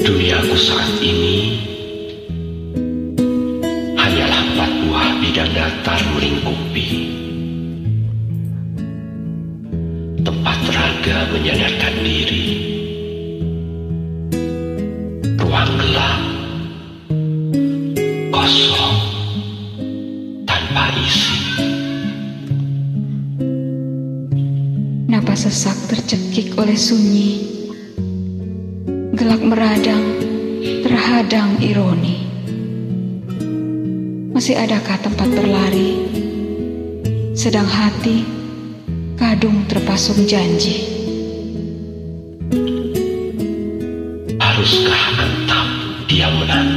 Duniaku saat ini hanyalah empat buah bidang datar melingkupi. Tempat raga menyadarkan diri. Ruang gelap. Kosong. Tanpa isi. Napas sesak tercekik oleh sunyi Gelak meradang Terhadang ironi. Masih adakah tempat berlari? Sedang hati Kadung terpasung janji. Haruskah antap dia menanti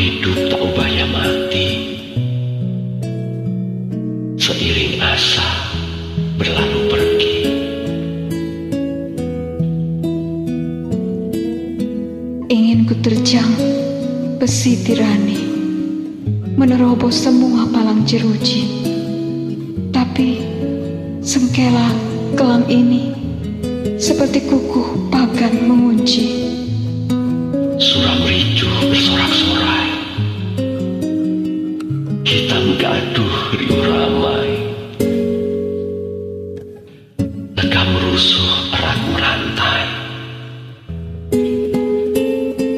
hidup tak ubahnya mati. Seiring asa berlalu pergi. Ingin ku terjang Besi tirani Menerobos semua palang jeruji. Tapi Sengkela kelam ini Seperti kukuh pagan mengunci riuh ramai. Rusuh erat merantai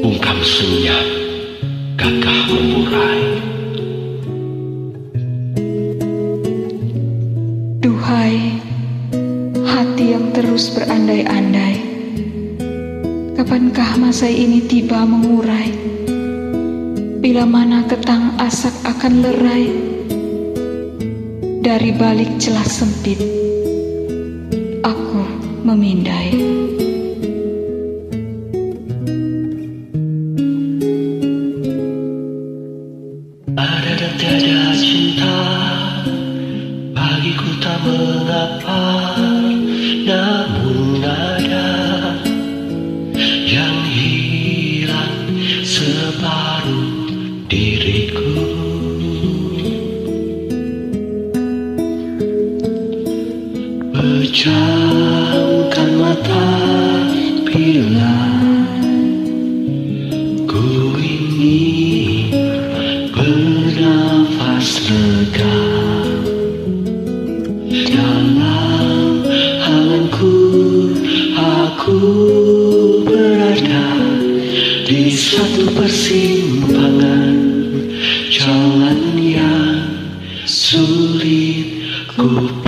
Bungkam senyap Gagah memburai Duhai Hati yang terus berandai-andai Kapankah masa ini tiba mengurai? Bila mana ketang asak akan lerai Dari balik celah sempit Aku memindai. Ada tiada cinta Bagiku tak mengapa. Namun Pejamkan mata bila Ku ingin bernafas lega Dalam hanganku aku berada Di satu persimpangan jalan yang sulit ku